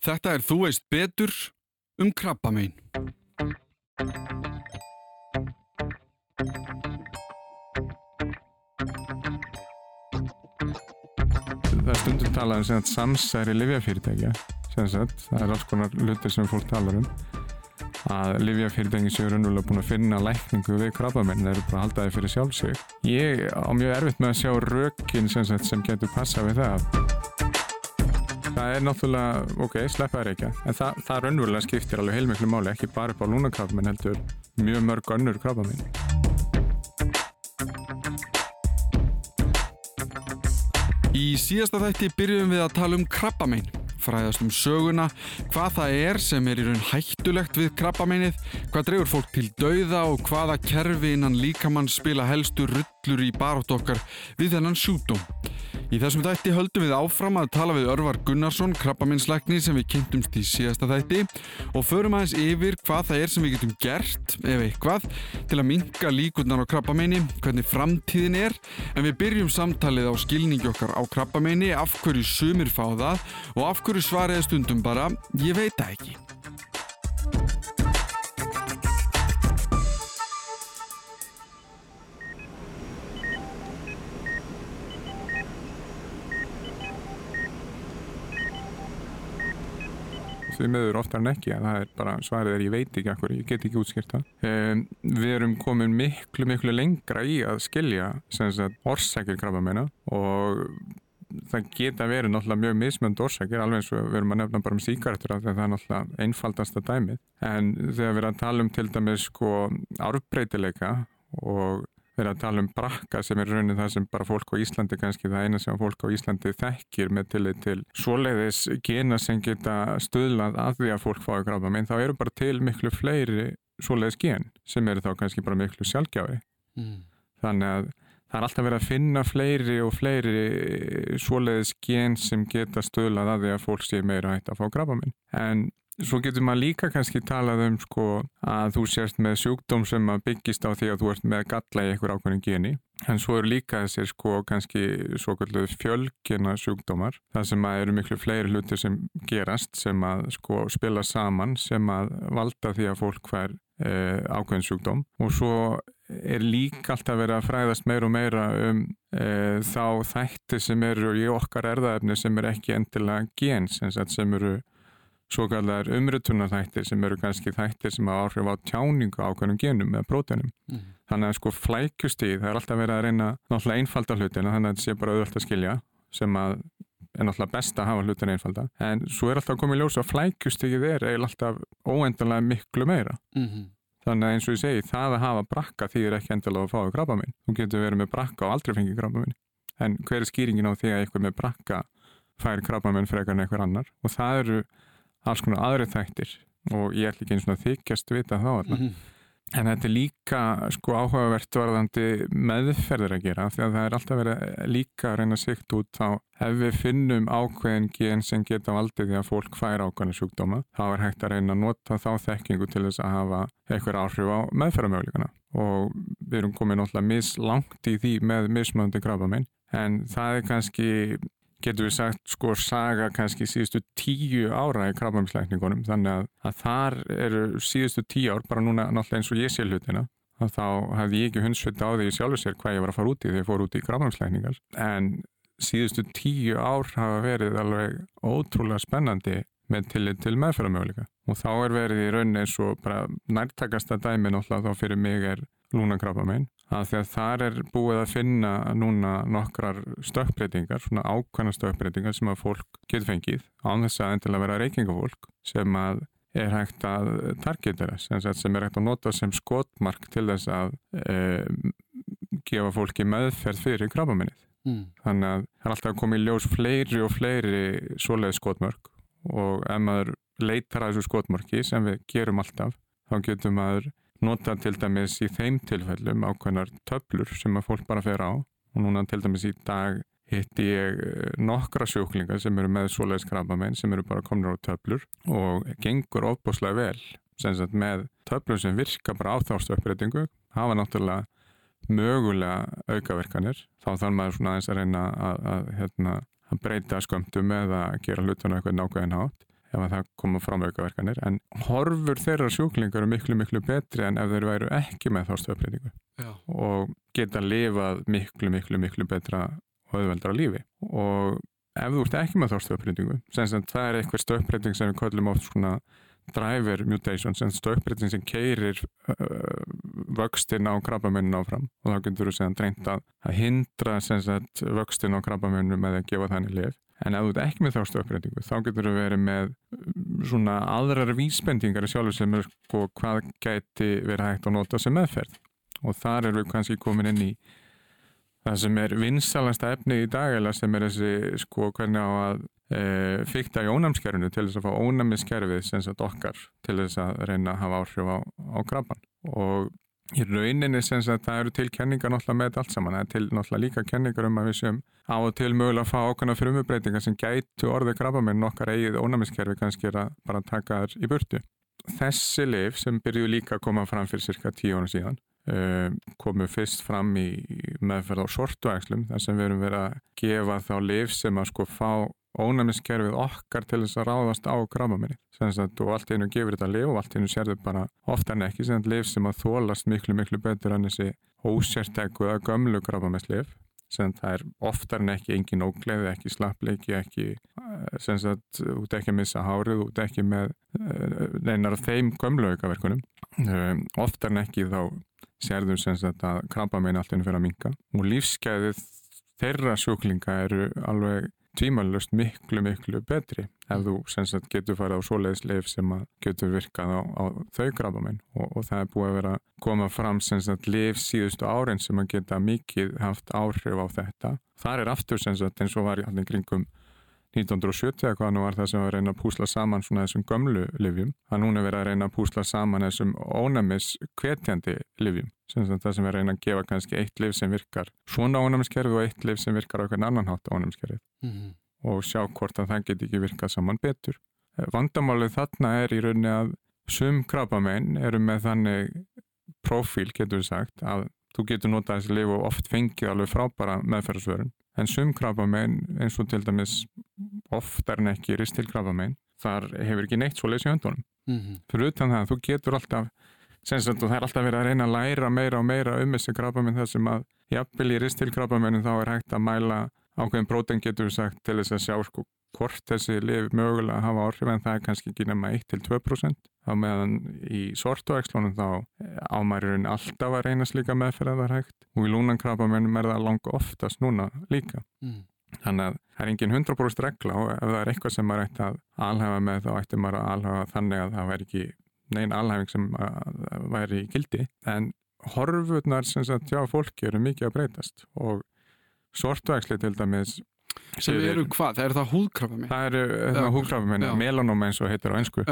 Þetta er Þú veist betur um krabbamein. Það er stundum talað um sem sagt samsæri livjafyrirtækja sem sagt, það er alls konar hlutir sem fólk talar um að livjafyrirtæki séu raunverulega búin að finna lækningu við krabbamenn, það eru bara að halda það fyrir sjálfsög. Ég á mjög erfitt með að sjá rökin sem, sem getur passa við það. Það er náttúrulega, ok, sleppaður ekki, en það, það raunverulega skiptir alveg heilmiklu máli, ekki bara upp á lúnakrabbamenn heldur mjög mörg önnur krabbamenn. Í síðasta þætti byrjum við að tala um krabbamein, fræðast um söguna, hvað það er sem er í raun hættulegt við krabbameinið, hvað drefur fólk til dauða og hvaða kerfi innan líkamann spila helstu rullur í barótt okkar við þennan sjútum. Í þessum þætti höldum við áfram að tala við Örvar Gunnarsson, krabbaminslækni sem við kynntumst í síðasta þætti og förum aðeins yfir hvað það er sem við getum gert, ef eitthvað, til að minka líkurnar á krabbameini, hvernig framtíðin er, en við byrjum samtalið á skilningi okkar á krabbameini, af hverju sumir fá það og af hverju svariði stundum bara, ég veit það ekki. Því miður oftar en ekki að það er bara svarið er ég veit ekki akkur, ég get ekki útskýrt það. Um, við erum komin miklu, miklu lengra í að skilja orsakir krabba meina og það geta verið náttúrulega mjög mismönd orsakir, alveg eins og við erum að nefna bara um síkartur að það er náttúrulega einfaldasta dæmið. En þegar við erum að tala um til dæmis sko árbreytileika og erum að tala um brakka sem er raunin það sem bara fólk á Íslandi kannski það eina sem fólk á Íslandi þekkir með tillit til svoleiðis gena sem geta stöðlað að því að fólk fái gráða menn þá eru bara til miklu fleiri svoleiðis gen sem eru þá kannski bara miklu sjálfgjáfi mm. þannig að það er alltaf verið að finna fleiri og fleiri svoleiðis gen sem geta stöðlað að því að fólk sé meira hægt að fá gráða menn. En Svo getur maður líka kannski talað um sko að þú sérst með sjúkdóm sem byggist á því að þú ert með galla í einhver ákveðin geni. En svo eru líka þessir sko kannski svo kallu fjölgina sjúkdómar. Það sem að eru miklu fleiri hlutir sem gerast sem að sko spila saman sem að valda því að fólk hver eh, ákveðin sjúkdóm. Og svo er líka alltaf verið að fræðast meira og meira um eh, þá þætti sem eru í okkar erðaefni sem er ekki endilega gens sem eru svo kallar umrötunarþættir sem eru kannski þættir sem hafa áhrif á tjáningu ákveðnum genum eða prótenum. Mm. Þannig að sko flækustíð, það er alltaf verið að reyna náttúrulega einfalda hlutina, þannig að þetta sé bara auðvöld að skilja sem að er náttúrulega best að hafa hlutin einfalda. En svo er alltaf komið ljós að flækustíðið er eiginlega alltaf óendanlega miklu meira. Mm -hmm. Þannig að eins og ég segi, það að hafa brakka þýðir ekki endilega að fáið krabbaminn. Þú getur verið með brakka og aldrei fengið krabbaminn. En hver er skýringin á því að einhver með brakka fær krabbaminn frekar en einhver annar? Og það eru alls konar aðri þættir og ég ætl ekki eins og þykjast vita þá mm -hmm. en þetta er líka sko áhugavert varðandi meðferðir að gera því að það er alltaf verið líka að reyna sikt út þá ef við finnum ákveðin gen sem geta valdið því að fólk fær ákveðin sjúkdóma þá er hægt að reyna að nota þá þekkingu til þess að hafa eitthvað áhrif á meðferðarmöguleikana og við erum komið náttúrulega mislangt í því með mismöndi krabba en það er kannski getur við sagt sko saga kannski síðustu tíu ára í krabbamslækningunum þannig að, að þar eru síðustu tíu ár bara núna náttúrulega eins og ég sé hlutina. Að þá hefði ég ekki hundsveit á því sjálfur sér hvað ég var að fara út í þegar ég fór út í krabbamslækningar en síðustu tíu ár hafa verið alveg ótrúlega spennandi með tillit til meðferðarmöguleika. Og þá er verið í rauninni eins og bara nærtakasta dæmi náttúrulega þá fyrir mig er lúnakrabbamein að því að þar er búið að finna núna nokkrar stökkbreytingar, svona ákvæmna stökkbreytingar sem að fólk getur fengið án þess að endilega vera reykingafólk sem að er hægt að targetera sem er hægt að nota sem skotmark til þess að e, gefa fólki meðferð fyrir krabbaminnið. Mm. Þannig að það er alltaf komið í ljós fleiri og fleiri svoleið skotmörk og ef maður leitar að þessu skotmörki sem við gerum alltaf þá getur maður nota til dæmis í þeim tilfellum ákveðnar töflur sem að fólk bara fer á. Og núna til dæmis í dag hitti ég eh, nokkra sjúklingar sem eru með svoleiðis krabbamenn sem eru bara komin á töflur og gengur ofbúslega vel. Sagt, með töflur sem virka bara á þástöppbreytingu hafa náttúrulega mögulega aukaverkanir. Þá þarf maður svona aðeins að reyna að, að, hérna, að breyta skömmtum eða gera hlutana eitthvað nákvæðin hátt ef að það koma fram aukaverkanir en horfur þeirra sjúklingar er miklu miklu betri en ef þeir væru ekki með þá stöðbreytingu Já. og geta lifað miklu miklu miklu betra og auðveldra lífi og ef þú ert ekki með þá stöðbreytingu sem sem það er eitthvað stöðbreyting sem við köllum oft svona driver mutation sem stöðbreyting sem keirir uh, vöxtin á krabbamennin áfram. Og þá getur þú segja dreint að, hindra sagt vöxtin á krabbamennu með að gefa þannig lif en ef þú ert ekki með þá stöðbreytingu þá getur þú verið með um, svona aðrar vísbendingar í sjálfu sem er sko hvað gæti verið hægt að nota sem meðferð. Og þar erum við kannski komin inn í það sem er vinsalasta efni í dag eða sem er þessi sko hvernig á að e, fykta í ónæmskerfinu til þess að fá ónæmiskerfið sem sagt okkar til þess að reyna að hafa áhrif á, á krabban og í rauninni sem sagt það eru til kenningar náttúrulega með allt saman. Það er til náttúrulega líka kenningar um að við séum á og til mögulega að fá ákvæmna frumubreitingar sem gætu orðið krabbamenn okkar eigið ónæmiskerfi kannski að bara taka þar í burtu. Þessi lif sem byrju líka að koma fram fyrir cirka tíu ára síðan komu fyrst fram í meðferð á sortuækslum þar sem við erum verið að gefa þá lif sem að sko fá ónæmiskerfið okkar til þess að ráðast á krabbaminni og allt einu gefur þetta lif og allt einu sérðu bara oftar en ekki sem lif sem að þólast miklu miklu betur en þessi ósérstæku eða gömlu krabbaminnslif sem það er oftar en ekki engin ógleði, ekki slappleiki, ekki eh, sem sagt, út ekki að missa hárið, út ekki með eh, neinar þeim gömlu aukaverkunum. Um, oftar en ekki þá sérðum sem sagt að krabba meina allt einu fyrir að minka og lífsgæðið þeirra sjúklinga eru alveg tvímalust miklu miklu betri ef þú sem sagt getur farið á svoleiðis leif sem að getur virkað á, á þau krabba meina og, og það er búið að vera koma fram sem sagt leif síðustu árin sem að geta mikið haft áhrif á þetta. Það er aftur sem sagt eins og var í allir kringum 1970 eða hvað nú var það sem var að reyna að púsla saman svona þessum gömlu livjum að núna verið að reyna að púsla saman þessum ónæmis kvetjandi livjum sem það sem er að reyna að gefa kannski eitt liv sem virkar svona ónæmiskerfi og eitt liv sem virkar á einhvern annan hátt ónæmiskerfi mm -hmm. og sjá hvort að það geti ekki virkað saman betur. Vandamálið þarna er í rauninni að sum krabbamenn eru með þannig profíl getur við sagt að þú getur notað þessi liv og oft fengið alveg frábæra meðferðsvörun en sum krabbamenn eins og til dæmis oftar en ekki ristilkrabbamenn þar hefur ekki neitt svo lesið höndunum mm -hmm. fyrir utan það að þú getur alltaf sagt, það er alltaf verið að reyna að læra meira og meira um þessi krabbamenn þar sem að jafnvel í ristilkrabbamennin þá er hægt að mæla ákveðin bróten getur við sagt til þess að sjá sko hvort þessi lif mögulega hafa áhrif en það er kannski ekki nema 1-2% þá meðan í sortuækslunum þá ámæriðurinn alltaf að reyna slíka meðferð að það er hægt og í lúnankrabamennum er það langa oftast núna líka mm. Þannig að það er engin 100% regla og ef það er eitthvað sem maður ætti að alhafa með þá ætti maður að alhafa þannig að það væri ekki neina alhafing sem væri í gildi. En horfurnar sem sagt hjá fólki eru mikið að breytast og sortvægsli til dæmis sem eru hvað? Það eru það húðkrafamenn? Það eru húðkrafamenn, melanóma eins og heitir á einsku.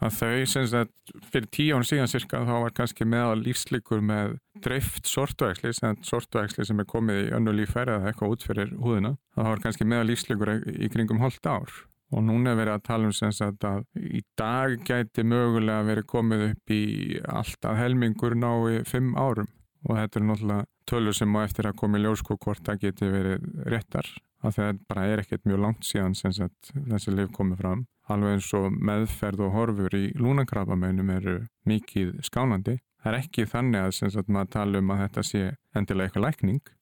Að þau sem sagt fyrir tíu án síðan cirka þá var kannski meðal lífslikur með dreift sortvægsli sem sortvægsli sem er komið í önnu lífæri eða eitthvað út fyrir húðina þá var kannski meðal lífslikur í kringum holdt ár og núna er verið að tala um sem sagt að í dag gæti mögulega verið komið upp í alltaf helmingur nái fimm árum og þetta er náttúrulega tölur sem á eftir að koma í ljósko hvort það geti verið réttar að það bara er ekkert mjög langt síðan sem þessi liv komið fram alveg eins og meðferð og horfur í lúnakrabameinum eru mikið skánandi. Það er ekki þannig að sem sagt maður tala um að þetta sé endilega eitthvað lækning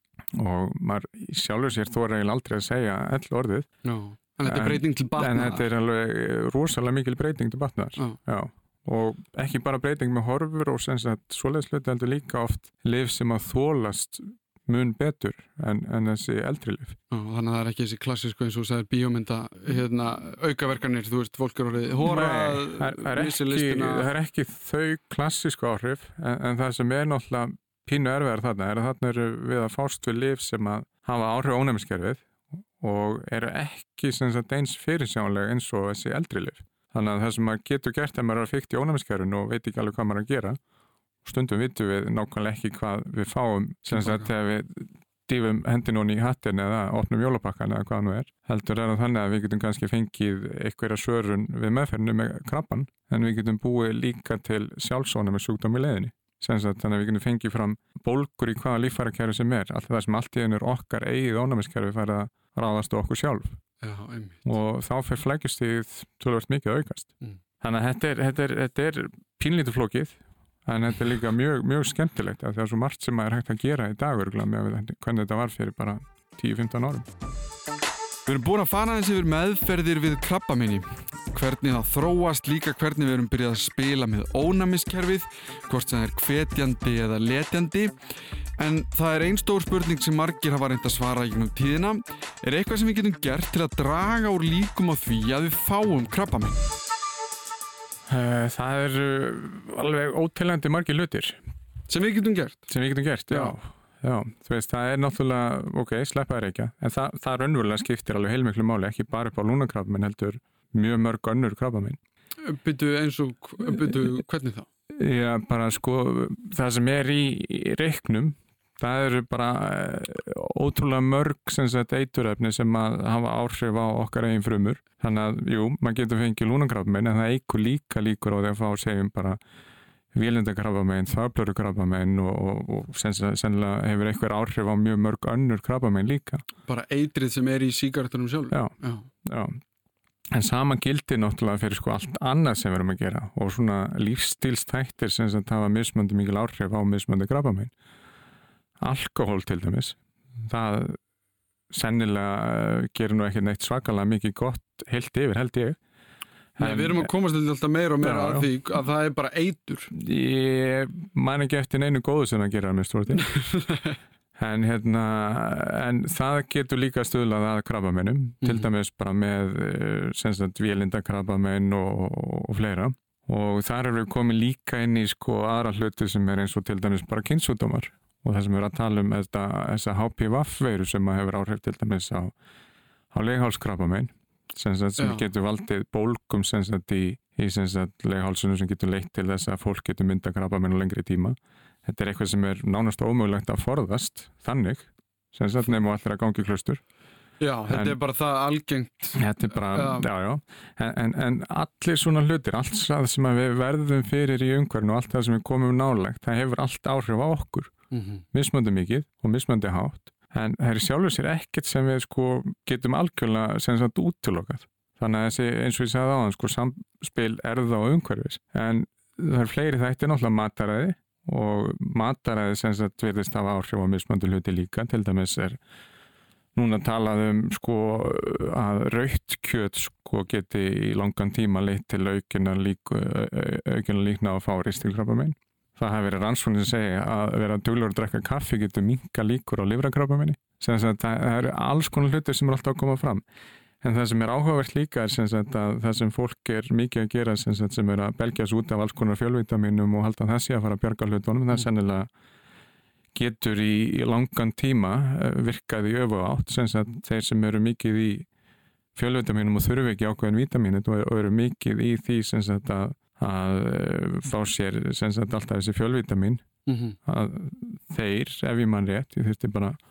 og maður sjálfur sér þó eiginlega aldrei að segja ell orðið. No. En þetta er breyting til batnaðar. En þetta er alveg rosalega mikil breyting til batnaðar. Oh. Já. Og ekki bara breyting með horfur og sem sagt svoleiðs hluti heldur líka oft liv sem að þólast mun betur en, en þessi eldri lif. Þannig að það er ekki þessi klassísku eins og það er bíómynda hérna, aukaverkanir, þú veist, fólk eru orðið horað, missi listina. Það er ekki þau klassísku áhrif en, en það sem er náttúrulega pínu erfiðar þarna er að þarna eru við að fást við lif sem að hafa áhrif ónæmiskerfið og eru ekki sagt, eins fyrirsjánlega eins og þessi eldri lif. Þannig að það sem maður getur gert ef maður er fyrkt í ónæmiskerfinu og veit ekki alveg hvað maður er að gera stundum vitum við nákvæmlega ekki hvað við fáum sem sagt þegar við dýfum hendin í hattin eða opnum jólapakkan eða hvað nú er. Heldur er það þannig að við getum kannski fengið einhverja svörun við meðferðinu með krabban en við getum búið líka til sjálfsóna með sjúkdóm í leðinni. Þannig að við getum fengið fram bólkur í hvaða lífærakerfi sem er. Alltaf það sem allt í einu er okkar eigið ónæmiskerfi fær að ráðast okkur sjálf. Já, og þá fer flækjustíð tölvöld mikið að aukast. Mm. Þannig að þetta er, þetta er, þetta er pínlítið flókið en þetta er líka mjög, mjög skemmtilegt af því að það er svo margt sem maður hægt að gera í dag með hvernig þetta var fyrir bara 10-15 árum. Við erum búin að fara eins yfir meðferðir við krabbaminni. Hvernig það þróast líka hvernig við erum byrjað að spila með ónæmiskerfið, hvort sem það er hvetjandi eða letjandi. En það er einn stór spurning sem margir hafa reynd að svara í gegnum tíðina. Er eitthvað sem við getum gert til að draga úr líkum á því að við fáum krabbaminn? Eh, Það er uh, alveg óteljandi margir hlutir Sem við getum gert? sem við getum gert, já. Já, þú veist, það er náttúrulega, ok, sleppa þær ekki, en það, það raunverulega skiptir alveg heilmiklu máli, ekki bara upp á lúnakrabba, menn heldur mjög mörg önnur krabba minn. Byrju eins og, byrju hvernig þá? Já, bara sko, það sem er í, í reiknum, það eru bara eh, ótrúlega mörg sem sagt eiturefni sem að hafa áhrif á okkar eigin frumur. Þannig að, jú, maður getur fengið lúnakrabbamein en það eigur líka líkur á því að fá segjum bara vélindakrabbamein, þarblörukrabbamein og, og, og sennilega, hefur einhver áhrif á mjög mörg önnur krabbamein líka. Bara eitrið sem er í síkartunum sjálf? Já, Já. já. En sama gildi náttúrulega fyrir sko allt annað sem við erum að gera og svona lífstílstættir sem sagt hafa mismöndi mikil áhrif á mismöndi krabbamein. Alkohól til dæmis, það sennilega eh, gerir nú ekki neitt svakalega mikið gott heilt yfir held ég. Nei, við erum að komast til alltaf meira og meira Já, að því að það er bara eitur. Ég man ekki eftir neinu góðu sem það gerir að mér stvorti. en, hérna, en það getur líka stuðlað að krabbameinum, til Mhm. dæmis bara með eh, vélinda krabbamein og, og, fleira. Og þar erum við komið líka inn í sko aðra hluti sem er eins og til dæmis bara kynnsúdómar og það sem við erum að tala um þetta, þessa HPV-veiru sem að hefur áhrif til dæmis á, á leghálskrabbamein sem, sagt, sem getur valdið bólgum sem sagt í, í leghálsunum sem getur leitt til þess að fólk getur mynda krabbamein á lengri tíma. Þetta er eitthvað sem er nánast ómögulegt að forðast þannig, sem sagt nefnum allir að gangi klaustur. Já, þetta En- er bara það algengt. Þetta er bara, Já. já, já, En, en, allir svona hlutir, allt það sem við verðum fyrir í umhverfinu og allt það sem við komum nálægt, það hefur allt áhrif á okkur, Mm mismöndi mikið og mismöndi hátt, en það er sjálfur sér ekkert sem við sko getum algjörlega sem sagt útilokað. Þannig að þessi, eins og ég sagði áðan, sko samspil erða og umhverfis, en það er fleiri þættir náttúrulega mataræði og mataræði sem sagt verðist hafa áhrif á mismöndi hluti líka, til dæmis er núna talað um sko að raukt kjöt sko geti í langan tíma leitt til aukina, líkna að fá ristilkrabba megin. Það hafi verið rannsóknir sem segja að vera duglur að drekka kaffi getur minka líkur á livrakrabba meini. Það, það eru alls konar hlutir sem er alltaf að koma fram. En það sem er áhugavert líka er sem að það sem fólk er mikið að gera sem, sagt, sem er að belgjast út af alls konar fjölvitaminum og halda þessi að fara að bjarga hlutunum, það er sennilega getur í, í langan tíma eh, virkað í öfu átt sem sagt, þeir sem eru mikið í fjölvitaminum og þurfi ekki ákveðin vítaminit og eru mikið í því sem að, að eh, fá sér sem sagt, alltaf þessi fjölvitamin -hmm. að þeir, ef ég mann rétt, ég þurfti bara að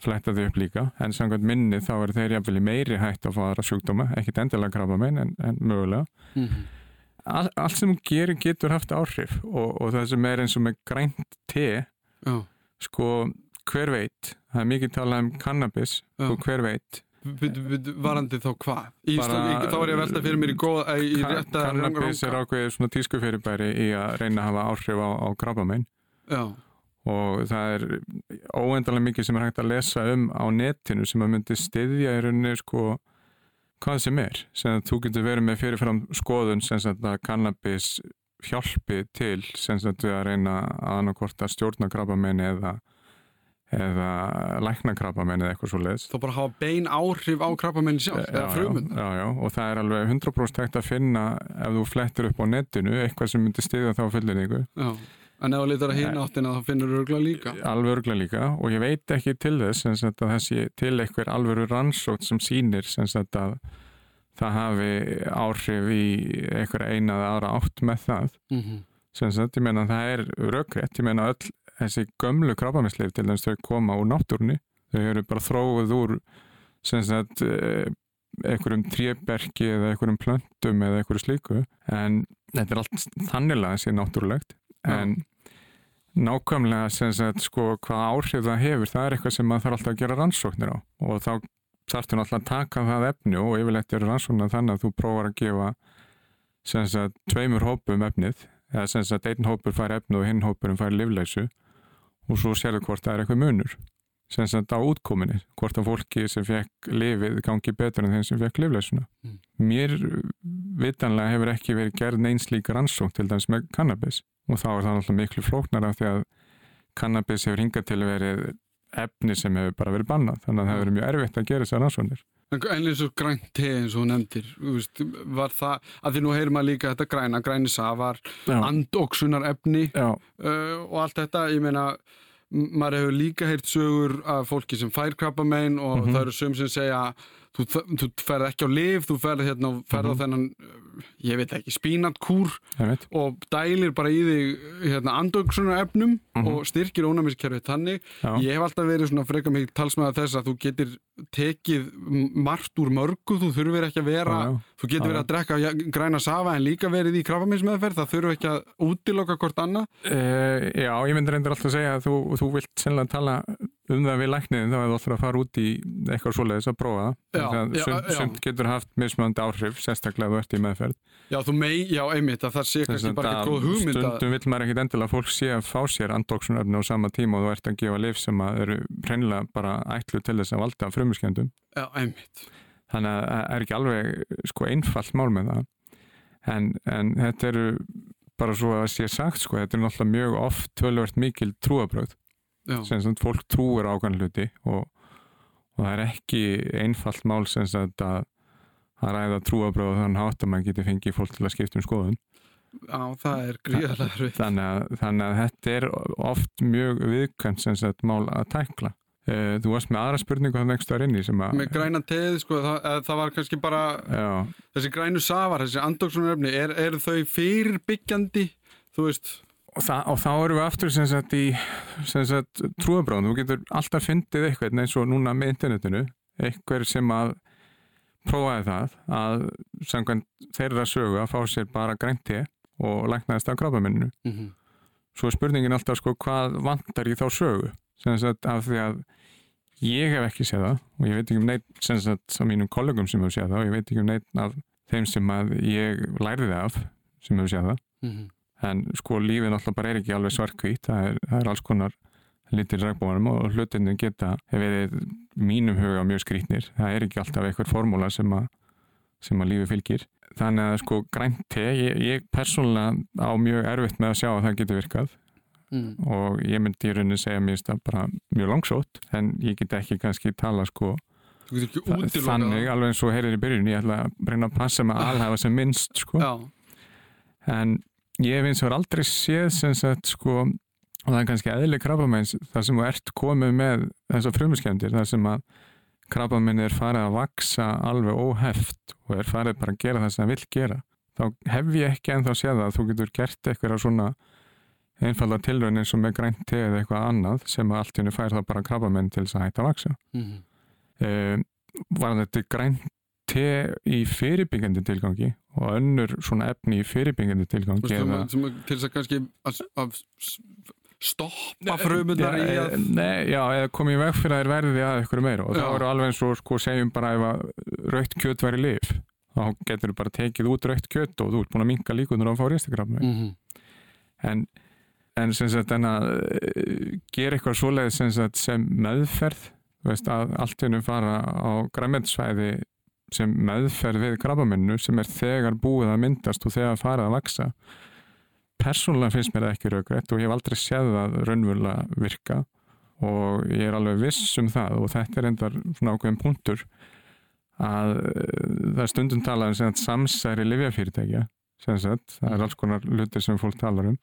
fletta þau upp líka, en samkvæmt minni þá eru þeir jafnvel í meiri hætt að fá aðra sjúkdóma, ekkit endilega krabba minn en, en mögulega. All, allt sem hún gerir getur haft áhrif og, og það sem er eins og með grænt te, Já. sko hver veit, það er mikið talað um cannabis Já. og hver veit varandi þá hvað? Þá er ég að velta fyrir mér í góða, í rétta cannabis er ranga- ákveðið svona tískufyrirbæri í að reyna að hafa áhrif á, á krabbamein. Já, og það er óendalega mikið sem er hægt að lesa um á netinu sem að myndi styðja í rauninni sko hvað sem er, sem að þú getur verið með fyrirfram skoðun sem að cannabis hjálpi til sem að reyna að annarkvort að stjórna krabbamein eða eða lækna krabbamein eða eitthvað svo leiðis þá bara hafa bein áhrif á krabbamenn sjálf, eða frumund. já, já, og það er alveg 100% hægt að finna ef þú flettir upp á netinu eitthvað sem myndi styðja þá fullinningu Já, en ef þú litar að hinn áttina þá finnur þú örgulega líka. alveg örglega líka og ég veit ekki til þess sem sagt, að þessi til eitthvað alveg rannsótt sem sýnir sem að það hafi áhrif í eitthvað eina eða aðra átt með það Mm -hmm. sem sagt, ég meina það er rökrétt, ég meina öll þessi gömlu krabbaminsleif til þess þau koma úr náttúrunni, þau eru bara þróið úr sem sagt eh, einhverjum tréberki eða einhverjum plöntum eða einhverju slíku en þetta er allt þanniglega sé náttúrulegt en nákvæmlega sem sagt sko hvað áhrif það hefur það er eitthvað sem maður þarf alltaf að gera rannsóknir á og þá þarftu náttúrulega að taka það efni og yfirleitt eru rannsóknar þannig að þú prófar að gefa sem sagt tveimur hópum efnið eða einn hópur fær efni og hinn hópurum fær livleysu og svo sérðu hvort það er eitthvað munur. Sem sagt á útkominni hvort að fólki sem fekk lifið gangi betur en þeim sem fekk livleysuna Mm. mér vitanlega hefur ekki verið gerð neins líka rannsókn til dæmis með kannabis. Og þá er það náttúrulega miklu flóknar af því að kannabis hefur hingað til verið efni sem hefur bara verið bannað. Þannig að það hefur verið mjög erfitt að gera þessar rannsóknir En eins og grænt te eins og nefndir, veist, var það, að því nú heyrir maður líka þetta græna, græni safar, Já, andóksunar efni uh, og allt þetta, ég meina, maður hefur líka heyrt sögur af fólki sem fær krabbamein og Mhm. það eru söm sem segja þú, þú ferð ekki á lif, þú ferð hérna ferð á Mhm. þennan, uh, ég veit ekki, spínatkúr og dælir bara í þig hérna, andóksunar efnum Mhm. og styrkir ónæmiskerfið þannig. já, Ég hef alltaf verið svona frekar mikið talsmaða þess að þú getur tekið margt úr mörgu, þú þurfir ekki að vera já, já. Þú getur verið að drekka ja- græna safa en líka verið í krabbaminsmeðferð, það þurfu ekki að útiloka hvort annað. Uh, já, ég myndi reyndir alltaf að segja að þú, þú vilt sennilega tala um það við lækniðin þá er þú alltaf að fara út í eitthvað svoleiðis að prófa Já, það já, já. sumt getur haft mismöndi áhrif sérstaklega ef þú ert í meðferð. Já, þú mei, já, einmitt, að það sé kannski bara að ekki góð hugmynd að... stundum vill maður ekkit endilega að fólk sé að fá sér andóksunarfni á sama tíma og þú ert að gefa lif sem að eru reynilega bara ætlu til þess að valda frumuskjöndum Já, einmitt. þannig að það er ekki alveg sko einfalt mál með það. En, en þetta eru bara svo að sé sagt sko, þetta er náttúrulega mjög oft tölvört mikil trúabröð sem fólk trúir á ákvæmlega hluti og, og það er ekki einfalt mál sem að að ræða trúabröð og þannig hátt að maður geti fengið fólk til að skipta um skoðun. Já það er gríðarlega hrið. þannig þannig að þetta er oft mjög viðkvæmt sem sagt mál að tækla. Uh, þú varst með aðra spurningu þannig ekki stöðar inni sem að Með græna teð, sko, það, eða það var kannski bara já, þessi grænu safar, þessi andóksunarefni, er, er þau fyrirbyggjandi, þú veist, og, það, og þá erum við aftur sem sagt í trúabráðum, þú getur alltaf fyndið eitthvað eins og núna með internetinu. Eitthvað sem að prófaði það að samkvæmt þeirra sögu að fá sér bara grænti og læknaðist af krabbaminninu mm -hmm. svo er spurningin alltaf sko hvað vantar í þá sögu? Sem sagt af því að ég hef ekki séð það og ég veit ekki um neitt sem sagt á mínum kollegum sem hefur séð það og ég veit ekki um neitt af þeim sem að ég lærði af sem hefur séð það en sko lífið náttúrulega bara er ekki alveg svarkvít það er, það er alls konar litir regnbóðanum og hlutinni geta verið mínum huga mjög skrítnir það er ekki alltaf eitthvað formúla sem að sem að lífi fylgir. Þannig að sko grænt te, ég, ég persónulega á mjög erfitt með að sjá að það getur virkað. Mm. og ég myndi í rauninni segja mér það bara mjög langsótt en ég get ekki kannski tala sko þannig alveg eins og heyrir í byrjun ég ætla að reyna að passa með að alhafa sem minnst sko. Já, en ég hef eins og aldrei séð sem sagt sko og það er kannski eðli krabbamenns þar sem þú ert komið með þessar frumuskjöndir þar sem að krabbamenn er farið að vaksa alveg óheft og er farið bara að gera það sem það vill gera. Þá hef ég ekki ennþá séð að þú getur gert eitthvað svona einfalda tilraun eins og með grænt te eða eitthvað annað sem að allt í henni fær þá bara krabbamenn til þess að hætta að vaksa mm um, var þetta grænt te í fyrirbyggjandi tilgangi og önnur svona efni í fyrirbyggjandi tilgangi eða- sem, til þess að kannski að, að stoppa frumundar í að... eh, Nei, já, eða komið í veg fyrir að þeir verði að ykkur meira og Já. þá eru alveg eins og sko segjum bara ef að raukt kjöt væri lif þá getur þú bara tekið út raukt kjöt og þú ert búin að minka líkunar á að fá ristakrafni Mm -hmm. en, en sem sagt en að eh, gera eitthvað svoleið sem, sem meðferð þú veist að allt innum fara á græmetsvæði sem meðferð við krabbamennu sem er þegar búið að myndast og þegar farið að vaksa persónulega finnst mér það ekki raugrætt og ég hef aldrei séð það raunverulega virka og ég er alveg viss um það og þetta er endar svona ákveðin punktur að eh, það er stundum talað um samsæri livjafyrirtækja það er alls konar hlutir sem fólk talar um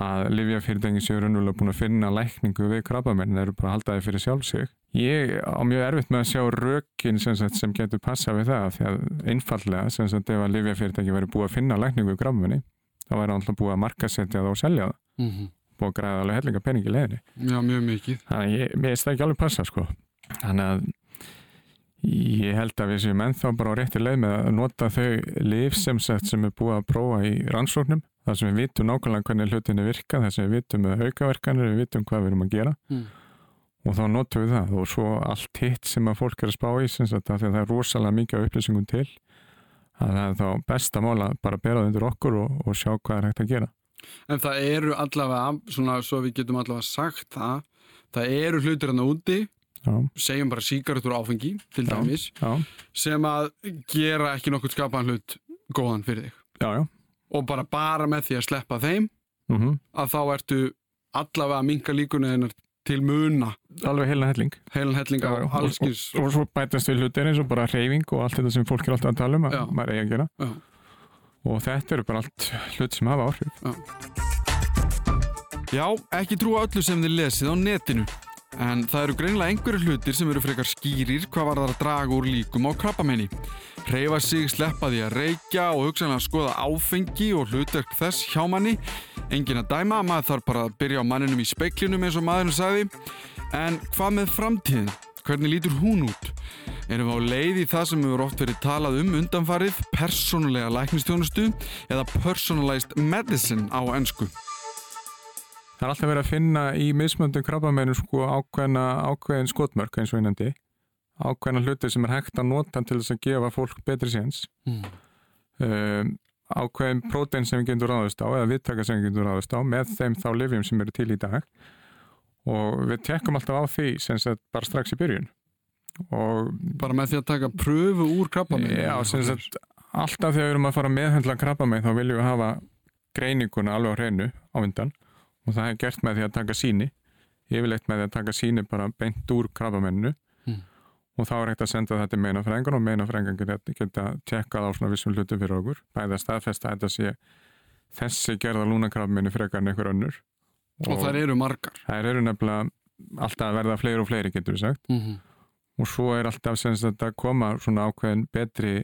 að livjafyrirtæki séu raunverulega búin að finna lækningu við krabbamenn eru bara að halda því fyrir sjálfsig ég á mjög erfitt með að sjá rökin sem, sagt, sem getur passa við það því að einfallega sem sagt ef að livjafyrirtæki verið búið að finna lækningu við krabbamenni þá væri alltaf búið að markasetja það og selja það Mm -hmm. að græða alveg hellinga pening í leiðinni Já, mjög mikið. þannig ég, mér finnst það ekki alveg passa sko þannig að ég held að við séum ennþá bara á rétti leið með að nota þau lif sem sett sem er búið að prófa í rannsóknum þar sem við vitum nákvæmlega hvernig hlutinni virka þar sem við vitum aukaverkanir við vitum hvað við erum að gera Mm. Og þá notum við það og svo allt hitt sem að fólk er að spá í að því að það er rosalega mikið upplýsingum til að það er þá besta mál að bara bera það undir okkur og, og sjá hvað er hægt að gera. En það eru allavega, svona svo við getum allavega sagt það, það eru hlutir hann úti, Já, segjum bara síkaretur áfengi til Já. dæmis, já, sem að gera ekki nokkuð skapaðan hlut góðan fyrir þig. já, já. Og bara bara með því að sleppa þeim, Mm að þá ertu allavega að minka líkunni til muna Alveg heilna helling. heilan helling á Já, allskins. Og, og svo bætast við hlutir eins og bara hreyfing og allt þetta sem fólk er alltaf að tala um að Já. maður eigi að gera. Já. Og þetta eru bara allt hlut sem hafa áhrif. Já, ekki trúa öllu sem þið lesið á netinu. En það eru greinilega einhverju hlutir sem eru frekar skýrir hvað var það að draga úr líkum á krabbamenni. Hreyfa sig, sleppa því að reykja og hugsanlega skoða áfengi og hlutverk þess hjá manni. Engin að dæma, maður þarf bara að byrja á manninum í speiklinum eins og maðurinn sagði. En hvað með framtíðin? Hvernig lítur hún út? Erum við á leið í það sem hefur oft verið talað um undanfarið, persónulega læknistjónustu eða personalized medicine á ennsku? Það er alltaf verið að finna í mismöndum krabbamennu sko ákveðna, ákveðin skotmörk eins og einandi. Ákveðna hluti sem er hægt að nota til þess að gefa fólk betri séns. Mm. Um, ákveðin prótein sem við getum ráðist á eða viðtaka sem við getum ráðist á með þeim þá lifjum sem eru til í dag. Og við tekkum alltaf á því sem sagt bara strax í byrjun. Og Bara með því að taka pröfu úr krabbamenni? já, sem sagt alltaf þegar við erum að fara að meðhendla krabba með þá viljum við hafa greininguna alveg á hreinu á undan. Og það er gert með því að taka síni yfirleitt með því að taka síni bara beint úr krabbamennu Mm. Og þá er hægt að senda þetta til meinafræðingar og meinafræðingar geta, geta tekkað á svona vissum hlutum fyrir okkur bæði að staðfesta að þetta sé þessi gerða lúnakrabbamenni frekar en einhver önnur Og þær eru margar. þær eru nefnilega alltaf að verða fleiri og fleiri getur við sagt Mm -hmm. og svo er alltaf sem sagt að koma svona ákveðin betri,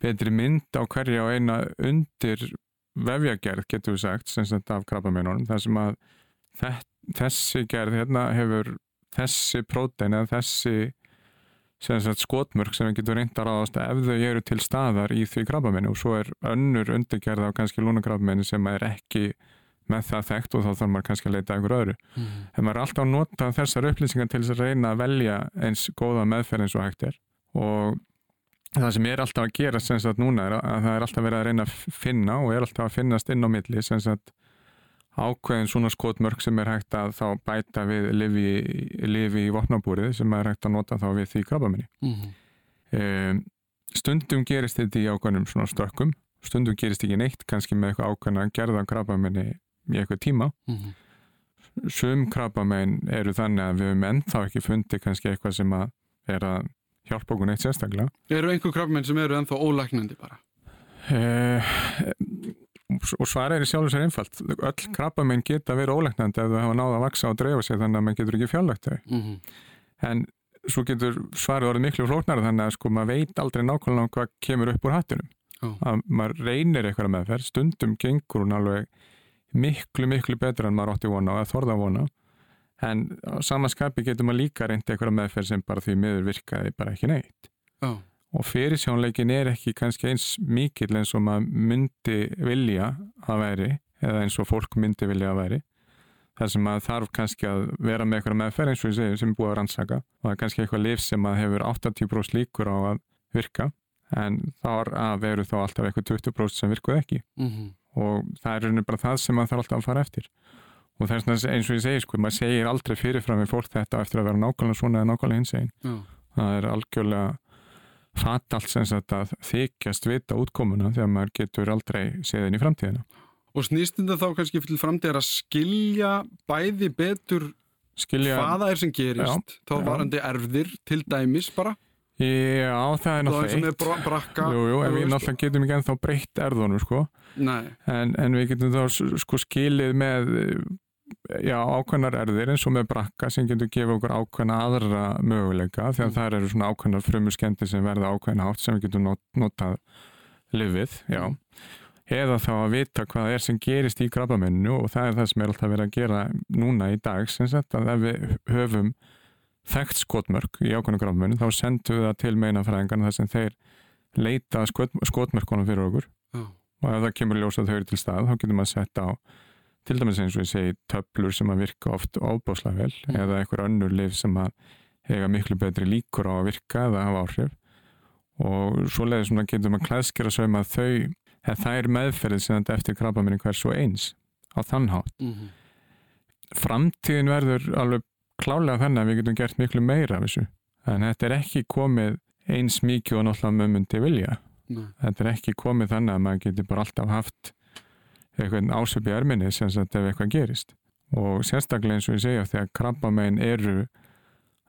betri mynd á hverja og eina undir vefjagerð getur við sagt sem sagt af krabbameinunum þar sem að þess, þessi gerð hérna hefur þessi prótein eða þessi skotmörk sem við getum reynda að ráðast ef þau eru til staðar í því krabbameinu og svo er önnur undirgerð af kannski lúnakrabbameinu sem er ekki með það þekkt og þá þarf maður kannski að leita einhver öðru. En maður er alltaf að nota þessar upplýsingar til þess að reyna að velja eins góða meðferð eins og hægt er. Og það sem er alltaf að gera sem sagt núna er að það er alltaf verið að reyna að finna og er alltaf að finnast inn á milli sem sagt ákveðin svona skotmörk sem er hægt að þá bæta við lifi, lifi í vopnabúrið sem er hægt að nota þá við því krabbaminni Mm -hmm. um, stundum gerist þetta í ákveðnum svona stökkum stundum gerist ekki neitt kannski með eitthvað ákveðna gerða krabbaminni í eitthvað tíma Mhm. sum krabbamein eru þannig að við höfum ennþá ekki fundið kannski eitthvað sem að er að hjálpa okkur neitt sérstaklega Eru einhver krabbamenn sem eru ennþá ólæknandi bara? uh, og svarið er í sjálfur sér einfalt. Öll krabbamein geta verið ólegnandi ef þau hafa náða að vaksa og dreifa sig þannig að mann getur ekki fjárlagt þau. Mm -hmm. en svo getur svarið orðið miklu flóknar þannig að sko maður veit aldrei nákvæmlega hvað kemur upp úr hattinum. Já. að maður reynir eitthvað meðferð. Stundum gengur hún alveg miklu miklu betur en maður átti vona og að þorða vona. En samanskapi getur maður líka reyndi eitthvað meðferð sem bara því miður virkaði bara ekki neitt. Já. Og fyrirsjónleikin er ekki kannski eins mikill eins og maður myndi vilja að veri eða eins og fólk myndi vilja að veri þar sem maður þarf kannski að vera með eitthvað meðferð eins og ég segi sem er búið að rannsaka. Og það er kannski eitthvað lif sem að hefur 80% líkur á að virka en þar að veru þá alltaf eitthvað 20% sem virkuð ekki. Mm -hmm. og það er rauninni bara það sem maður þarf alltaf að fara eftir. Og þess vegna eins og ég segi sko, maður segir aldrei fyrirfram við fólk þetta eftir að vera nákvæmlega svona eða nákvæmlega hins einn Já. það er algjörlega fatalt sem sagt að þykjast vita útkomuna þegar maður getur aldrei séðin í framtíðina. Og snýst þetta þá kannski til framtíðar að skilja bæði betur skilja, hvað það er sem gerist, þá já. varandi erfðir til dæmis bara, já það er náttúrulega eitt. bra brakka. jú, jú, en við náttúrulega getum ekki ennþá breytt erðunum sko. Nei, en, en við getum þá sko skilið með já, ákveðnar erðir eins og með brakka sem getur gefið okkur ákveðna aðra möguleika því að Mm. það eru svona ákveðnar frumuskendi sem verða ákveðna átt sem við getum not, notað lifið, já Mm. eða þá að vita hvað er sem gerist í krabbamennu og það er það sem er alltaf verið að gera núna í dag sem sagt að ef við höfum þekkt skotmörk í ákveðna krabbamennu þá sendum við það til meinafræðingarna þar sem þeir leita að skot, skotmörkunum fyrir okkur já. og ef það kemur ljós að þau eru til stað þá getur maður sett á til dæmis eins og ég segi töflur sem að virka oft óbáslega vel Mm. eða einhver önnur lif sem að hega miklu betri líkur á að virka eða hafa áhrif og svoleiðis svona getur maður klæðskera sauma þau eða það er meðferðið sem þetta eftir krabba minni hvers og eins á þann hátt. Mhm. Framtíðin verður alveg klálega þannig að við getum gert miklu meira af þessu en þetta er ekki komið eins mikið og náttúrulega með myndi vilja Nei. þetta er ekki komið þannig að maður getur bara alltaf haft eitthvað ásöp í erminni sem sagt ef eitthvað gerist. Og sérstaklega eins og ég segja þegar krabbamein eru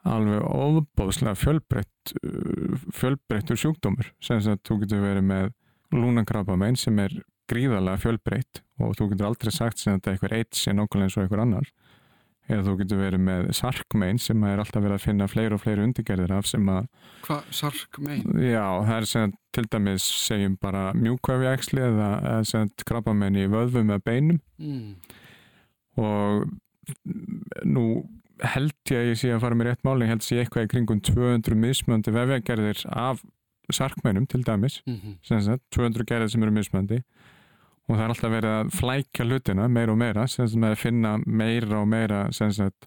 alveg óbóðslega fjölbreytt uh, fjölbreyttur sjúkdómur. Sem sagt þú getur verið með lúnakrabbamein sem er gríðarlega fjölbreytt og þú getur aldrei sagt sem þetta eitthvað eitt sé nákvæmlega eins og eitthvað annar eða þú getur verið með sarkmein sem er alltaf verið að finna fleiri og fleiri undirgerðir af sem að Hvað sark mein? Já, það er sem til dæmis segjum bara mjúkvæfjaksli eða, eða sem sagt, krabbamenn í vöðvum eða beinum Mm. og nú held ég að ég sé að fara með rétt máli, ég held að sé eitthvað í kringum 200 mismöndi vefjagerðir af sarkmennum til dæmis, Mhm. sem sagt 200 gerðir sem eru mismöndi og það er alltaf verið að flækja hlutina meira og meira, sem að finna meira og meira sem sagt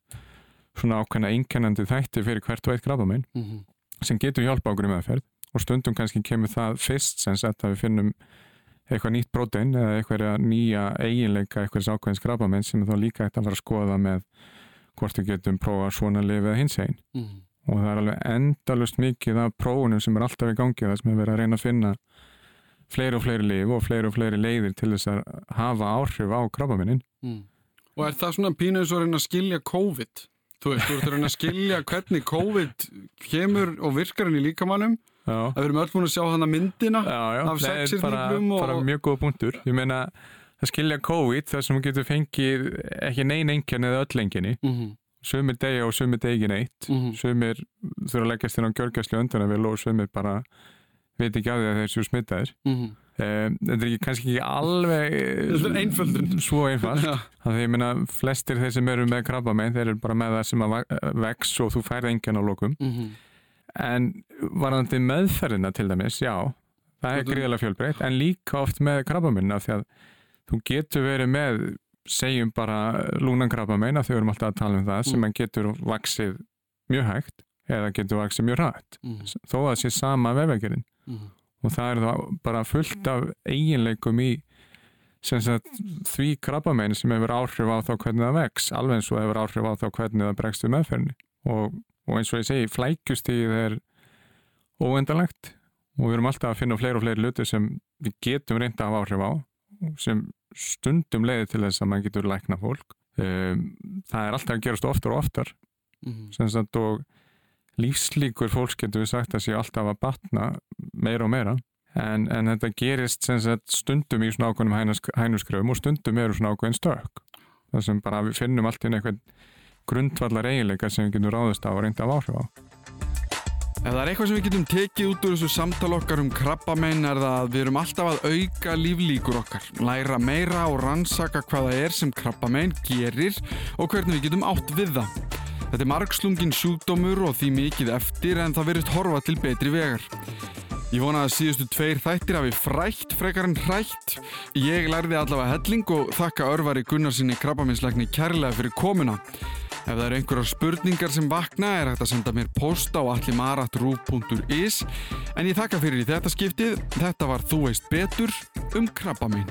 svona ákveðna einkennandi þætti fyrir hvert og eitt krabbamenn Mhm. sem getur hjálpa okkur í meðferð og stundum kannski kemur það fyrst sem sagt að við finnum eitthvað nýtt prótein eða eitthvað nýja eiginleika eitthvað ákveðins krabamenn sem þá líka eitt að fara að skoða með hvort við getum prófa svona lif eða hins einn Mhm. og það er alveg endalust mikið af prófunum sem er alltaf í gangi það sem er verið að reyna að finna fleiri og fleiri lif og fleiri og fleiri leiðir til þess að hafa áhrif á krabamennin Mm. Og er það svona pínu eins og að reyna að skilja COVID? Þú veist, þú ert að reyna að skilja hvernig COVID kemur og virkar henni í líkamannum Já, að við erum öll búin að sjá hana myndina já, já. af það er bara, sexhyrningnum og- bara mjög góð punktur. Ég meina að skilja COVID þar sem þú getur fengið ekki nein enginni eða öll enginni mm sumir degja og sumir degi neitt. -hmm. sumir þurfa að leggjast inn á gjörgæslu öndunarvél og sumir bara veit ekki að því að þeir séu smittaðir Mm um, þetta er ekki, kannski ekki alveg einföldun. svo einfalt þannig að ég meina flestir þeir sem eru með krabba með þeir eru bara með það sem að vex og þú færð engjan á lokum -hmm. en varðandi meðferðina til dæmis, já það er gríðalega fjölbreytt en líka oft með krabba því að þú getur verið með segjum bara lúnankrabba meina við erum alltaf að tala um það sem Mm. getur vaksið mjög hægt eða getur vaksið mjög rætt -hmm. þó að það sé sama vefvegerinn Mhm. og það er þá bara fullt af eiginleikum í sagt, því krabbamein sem hefur áhrif á þá hvernig það vex alveg eins og hefur áhrif á þá hvernig það bregst við meðferðinni. Og, og eins og ég segi flækjustíð er óendalegt og við erum alltaf að finna fleiri og fleiri luti sem við getum reynda að hafa áhrif á sem stundum leiði til þess að maður getur lækna fólk. Um, það er alltaf að gerast oftar og oftar. Sem sagt og lífslíkur fólks getur við sagt að sé alltaf að batna meira og meira. En, en þetta gerist sagt stundum í svona ákveðnum hænuskröfum og stundum eru svona ákveðin stök. Það sem bara við finnum allt inn eitthvað grundvallar eiginleika sem við getum ráðist á og reynda af áhrif á. Ef það er eitthvað sem við getum tekið út úr þessu samtal okkar um krabbamein er það að við erum alltaf að auka líflíkur okkar, læra meira og rannsaka hvað það er sem krabbamein gerir og hvernig við getum átt við það. Þetta er margslungin sjúkdómur og því mikið eftir en það verist horfa til betri vegar. Ég vona að síðustu tveir þættir hafi frætt frekar en hrætt. Ég lærði allavega helling og þakka örvari Gunnarsinni krabbameinslækni kærlega fyrir komuna. Ef það eru einhverjar spurningar sem vakna er hægt að senda mér post á allimarat.ru.is en ég þakka fyrir í þetta skiptið. Þetta var Þú veist betur um krabbamein.